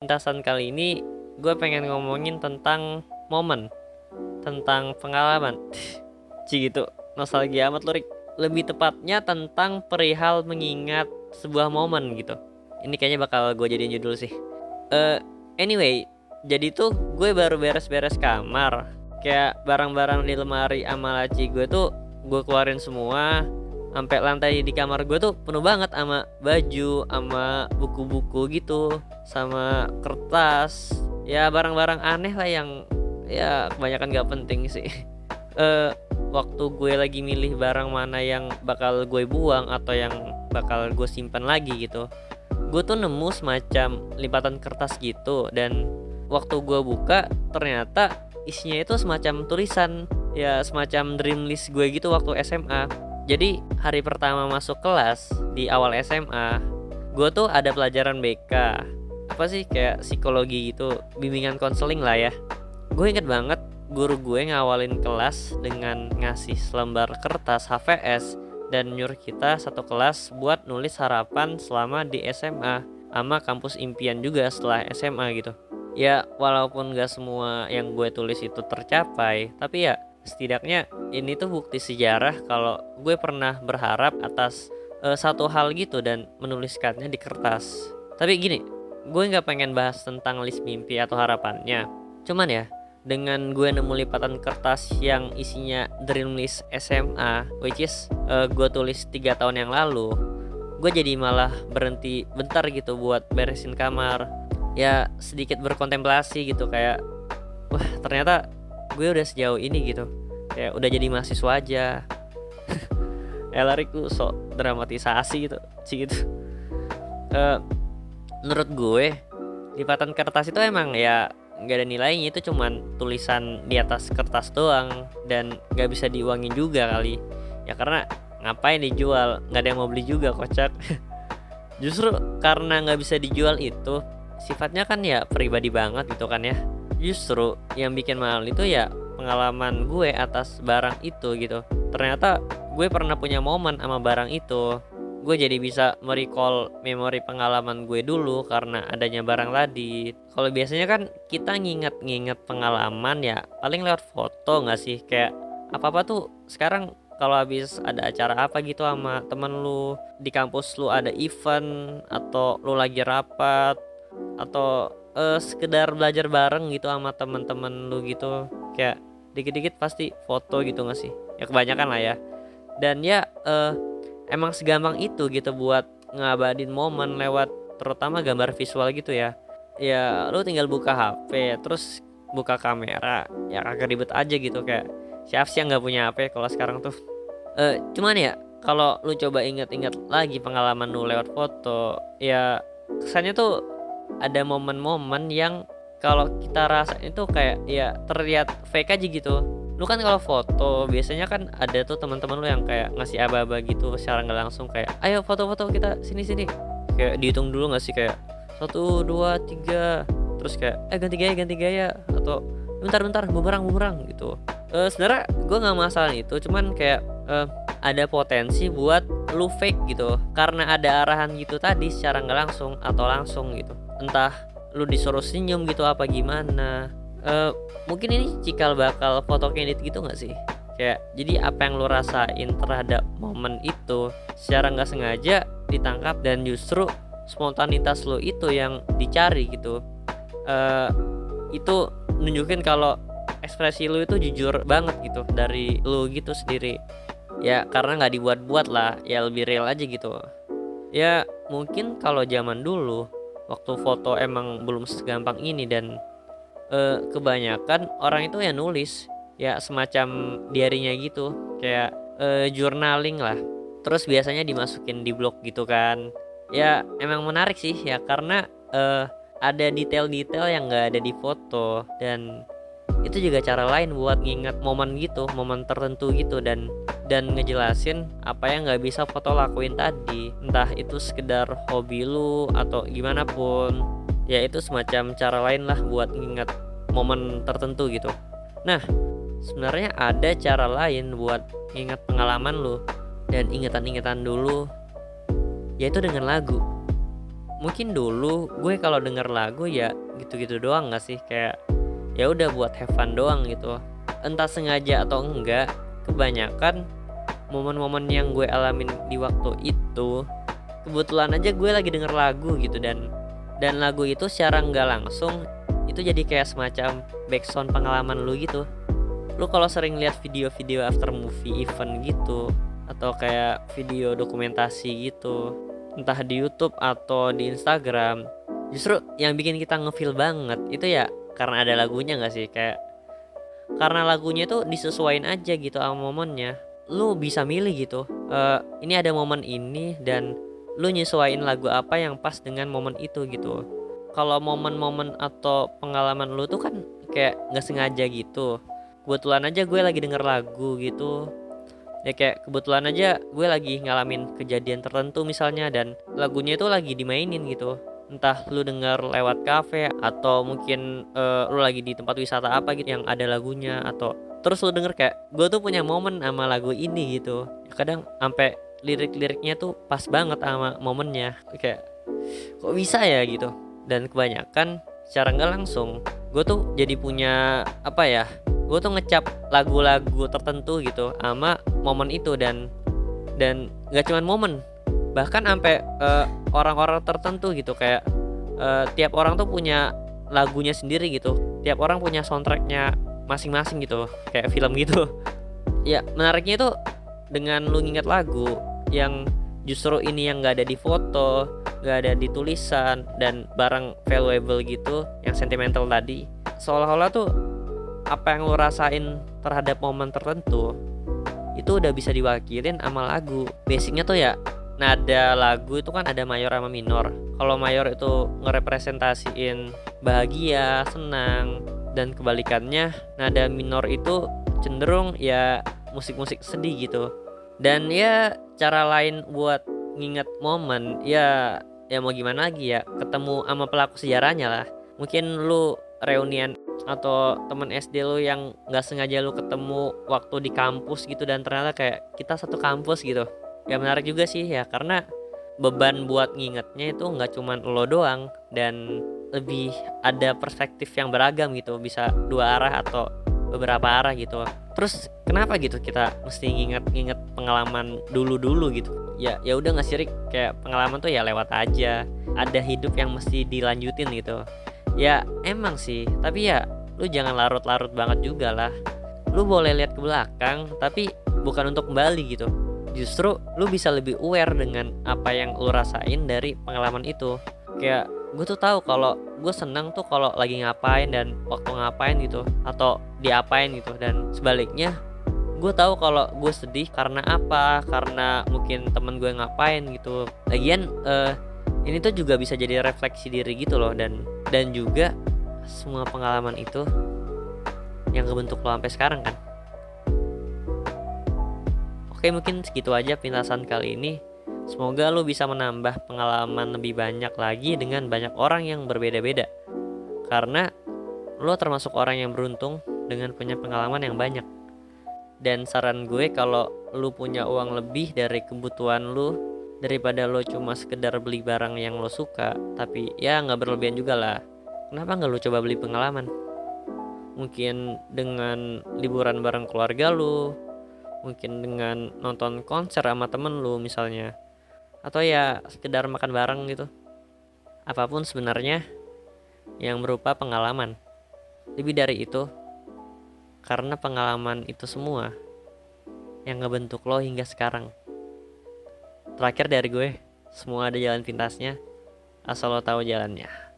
Pentasan kali ini gue pengen ngomongin tentang momen, tentang pengalaman. Ci gitu, nostalgia amat lurik. Lebih tepatnya tentang perihal mengingat sebuah momen gitu. Ini kayaknya bakal gue jadiin judul sih. Uh, anyway, jadi tuh gue baru beres-beres kamar. Kayak barang-barang di lemari sama laci gue tuh gue keluarin semua sampai lantai di kamar gue tuh penuh banget sama baju sama buku-buku gitu sama kertas. Ya barang-barang aneh lah yang ya kebanyakan gak penting sih. Uh, waktu gue lagi milih barang mana yang bakal gue buang atau yang bakal gue simpan lagi gitu gue tuh nemu semacam lipatan kertas gitu. Dan waktu gue buka ternyata isinya itu semacam tulisan ya semacam dream list gue gitu waktu SMA jadi hari pertama masuk kelas di awal SMA gue tuh ada pelajaran BK apa sih kayak psikologi gitu bimbingan konseling lah ya. Gue inget banget guru gue ngawalin kelas dengan ngasih selembar kertas HVS dan nyuruh kita satu kelas buat nulis harapan selama di SMA sama kampus impian juga setelah SMA gitu. Ya walaupun gak semua yang gue tulis itu tercapai tapi ya setidaknya ini tuh bukti sejarah kalau gue pernah berharap atas uh, satu hal gitu dan menuliskannya di kertas. Tapi gini, gue nggak pengen bahas tentang list mimpi atau harapannya. Cuman ya, dengan gue nemu lipatan kertas yang isinya dream list SMA, which is uh, gue tulis tiga tahun yang lalu, gue jadi malah berhenti bentar gitu buat beresin kamar. Ya sedikit berkontemplasi gitu kayak, wah ternyata gue udah sejauh ini gitu. Kayak udah jadi mahasiswa aja. Elariku sok dramatisasi gitu sih gitu. Uh, menurut gue lipatan kertas itu emang ya nggak ada nilainya itu cuman tulisan di atas kertas doang dan nggak bisa diuangin juga kali. Ya karena ngapain dijual? Nggak ada yang mau beli juga kocak. Justru karena nggak bisa dijual itu sifatnya kan ya pribadi banget gitu kan ya justru yang bikin mahal itu ya pengalaman gue atas barang itu gitu. Ternyata gue pernah punya momen sama barang itu. Gue jadi bisa merecall memori pengalaman gue dulu karena adanya barang tadi. Kalau biasanya kan kita nginget-nginget pengalaman ya paling lewat foto nggak sih? Kayak apa-apa tuh sekarang kalau habis ada acara apa gitu sama temen lu di kampus lu ada event atau lu lagi rapat atau uh, sekedar belajar bareng gitu sama teman-teman lu gitu. Kayak dikit-dikit pasti foto gitu gak sih? Ya kebanyakan lah ya. Dan ya uh, emang segampang itu gitu buat ngabadin momen lewat terutama gambar visual gitu ya. Ya lu tinggal buka HP terus buka kamera ya kagak ribet aja gitu. Kayak siapa sih yang nggak punya HP kalau sekarang tuh? Uh, cuman ya kalau lu coba inget-inget lagi pengalaman lu lewat foto ya kesannya tuh ada momen-momen yang kalau kita rasa itu kayak ya terlihat fake aja gitu. Lu kan kalau foto biasanya kan ada tuh teman-teman lu yang kayak ngasih aba-aba gitu secara nggak langsung kayak ayo foto-foto kita sini sini. Kayak dihitung dulu nggak sih? Kayak satu dua tiga. Terus kayak eh ganti gaya ganti gaya. Atau bentar bentar bumerang bumerang gitu. Uh, sebenarnya gue nggak masalah itu cuman kayak uh, ada potensi buat lu fake gitu. Karena ada arahan gitu tadi secara nggak langsung atau langsung gitu entah lu disuruh senyum gitu apa gimana. Uh, mungkin ini cikal bakal foto candid gitu nggak sih? Kayak jadi apa yang lu rasain terhadap momen itu secara nggak sengaja ditangkap dan justru spontanitas lu itu yang dicari gitu. Uh, itu nunjukin kalau ekspresi lu itu jujur banget gitu dari lu gitu sendiri. Ya karena nggak dibuat-buat lah ya lebih real aja gitu. Ya mungkin kalau zaman dulu waktu foto emang belum segampang ini dan uh, kebanyakan orang itu ya nulis ya semacam diarinya gitu kayak uh, journaling lah. Terus biasanya dimasukin di blog gitu kan. Ya emang menarik sih ya karena uh, ada detail-detail yang nggak ada di foto dan itu juga cara lain buat nginget momen gitu momen tertentu gitu dan dan ngejelasin apa yang nggak bisa foto lakuin tadi. Entah itu sekedar hobi lu atau gimana pun ya itu semacam cara lain lah buat nginget momen tertentu gitu. Nah sebenarnya ada cara lain buat nginget pengalaman lu dan ingetan-ingetan dulu yaitu dengan lagu. Mungkin dulu gue kalau denger lagu ya gitu-gitu doang gak sih? Kayak ya udah buat have fun doang gitu. Entah sengaja atau enggak kebanyakan momen-momen yang gue alamin di waktu itu kebetulan aja gue lagi denger lagu gitu dan dan lagu itu secara nggak langsung itu jadi kayak semacam backsound pengalaman lu gitu. Lu kalau sering lihat video-video after movie event gitu atau kayak video dokumentasi gitu entah di YouTube atau di Instagram justru yang bikin kita ngefeel banget itu ya karena ada lagunya nggak sih? Kayak karena lagunya tuh disesuaikan aja gitu sama momennya. Lu bisa milih gitu uh, ini ada momen ini dan lu nyesuaiin lagu apa yang pas dengan momen itu gitu. Kalau momen-momen atau pengalaman lu tuh kan kayak nggak sengaja gitu. Kebetulan aja gue lagi denger lagu gitu. Ya kayak kebetulan aja gue lagi ngalamin kejadian tertentu misalnya dan lagunya itu lagi dimainin gitu entah lu denger lewat kafe atau mungkin uh, lu lagi di tempat wisata apa gitu yang ada lagunya atau terus lu denger kayak gue tuh punya momen sama lagu ini gitu. Kadang sampai lirik-liriknya tuh pas banget sama momennya. Kayak kok bisa ya? gitu. Dan kebanyakan secara nggak langsung gue tuh jadi punya apa ya gue tuh ngecap lagu-lagu tertentu gitu sama momen itu dan dan nggak cuman momen bahkan sampai uh, orang-orang tertentu gitu kayak uh, tiap orang tuh punya lagunya sendiri gitu. Tiap orang punya soundtracknya masing-masing gitu kayak film gitu. Ya menariknya itu dengan lu nginget lagu yang justru ini yang nggak ada di foto nggak ada di tulisan dan barang valuable gitu yang sentimental tadi seolah-olah tuh apa yang lo rasain terhadap momen tertentu itu udah bisa diwakilin sama lagu. Basicnya tuh ya nada lagu itu kan ada mayor sama minor. Kalau mayor itu ngerepresentasiin bahagia senang dan kebalikannya nada minor itu cenderung ya musik-musik sedih gitu. Dan ya cara lain buat nginget momen ya ya mau gimana lagi ya ketemu sama pelaku sejarahnya lah. Mungkin lu reunian atau temen SD lu yang nggak sengaja lu ketemu waktu di kampus gitu dan ternyata kayak kita satu kampus gitu ya menarik juga sih ya. Karena beban buat ngingetnya itu nggak cuman lo doang dan lebih ada perspektif yang beragam gitu. Bisa dua arah atau beberapa arah gitu. Terus kenapa gitu kita mesti nginget-nginget pengalaman dulu-dulu gitu? Ya ya udah nggak sirik kayak pengalaman tuh ya lewat aja. Ada hidup yang mesti dilanjutin gitu. Ya emang sih. Tapi ya lu jangan larut-larut banget juga lah. Lu boleh lihat ke belakang tapi bukan untuk kembali gitu justru lu bisa lebih aware dengan apa yang lu rasain dari pengalaman itu. Kayak gue tuh tahu kalau gue senang tuh kalau lagi ngapain dan waktu ngapain gitu atau diapain gitu. Dan sebaliknya gue tahu kalau gue sedih karena apa karena mungkin temen gue ngapain gitu. Lagian uh, ini tuh juga bisa jadi refleksi diri gitu loh. Dan dan juga semua pengalaman itu yang kebentuk lo sampai sekarang kan oke mungkin segitu aja pintasan kali ini. Semoga lo bisa menambah pengalaman lebih banyak lagi dengan banyak orang yang berbeda-beda. Karena lo termasuk orang yang beruntung dengan punya pengalaman yang banyak. Dan saran gue kalau lo punya uang lebih dari kebutuhan lo daripada lo cuma sekedar beli barang yang lo suka tapi ya nggak berlebihan juga lah. Kenapa nggak lo coba beli pengalaman? Mungkin dengan liburan bareng keluarga lo mungkin dengan nonton konser sama temen lo misalnya. Atau ya sekedar makan bareng gitu. Apa pun sebenarnya yang berupa pengalaman. Lebih dari itu karena pengalaman itu semua yang ngebentuk lo hingga sekarang. Terakhir dari gue semua ada jalan pintasnya asal lo tahu jalannya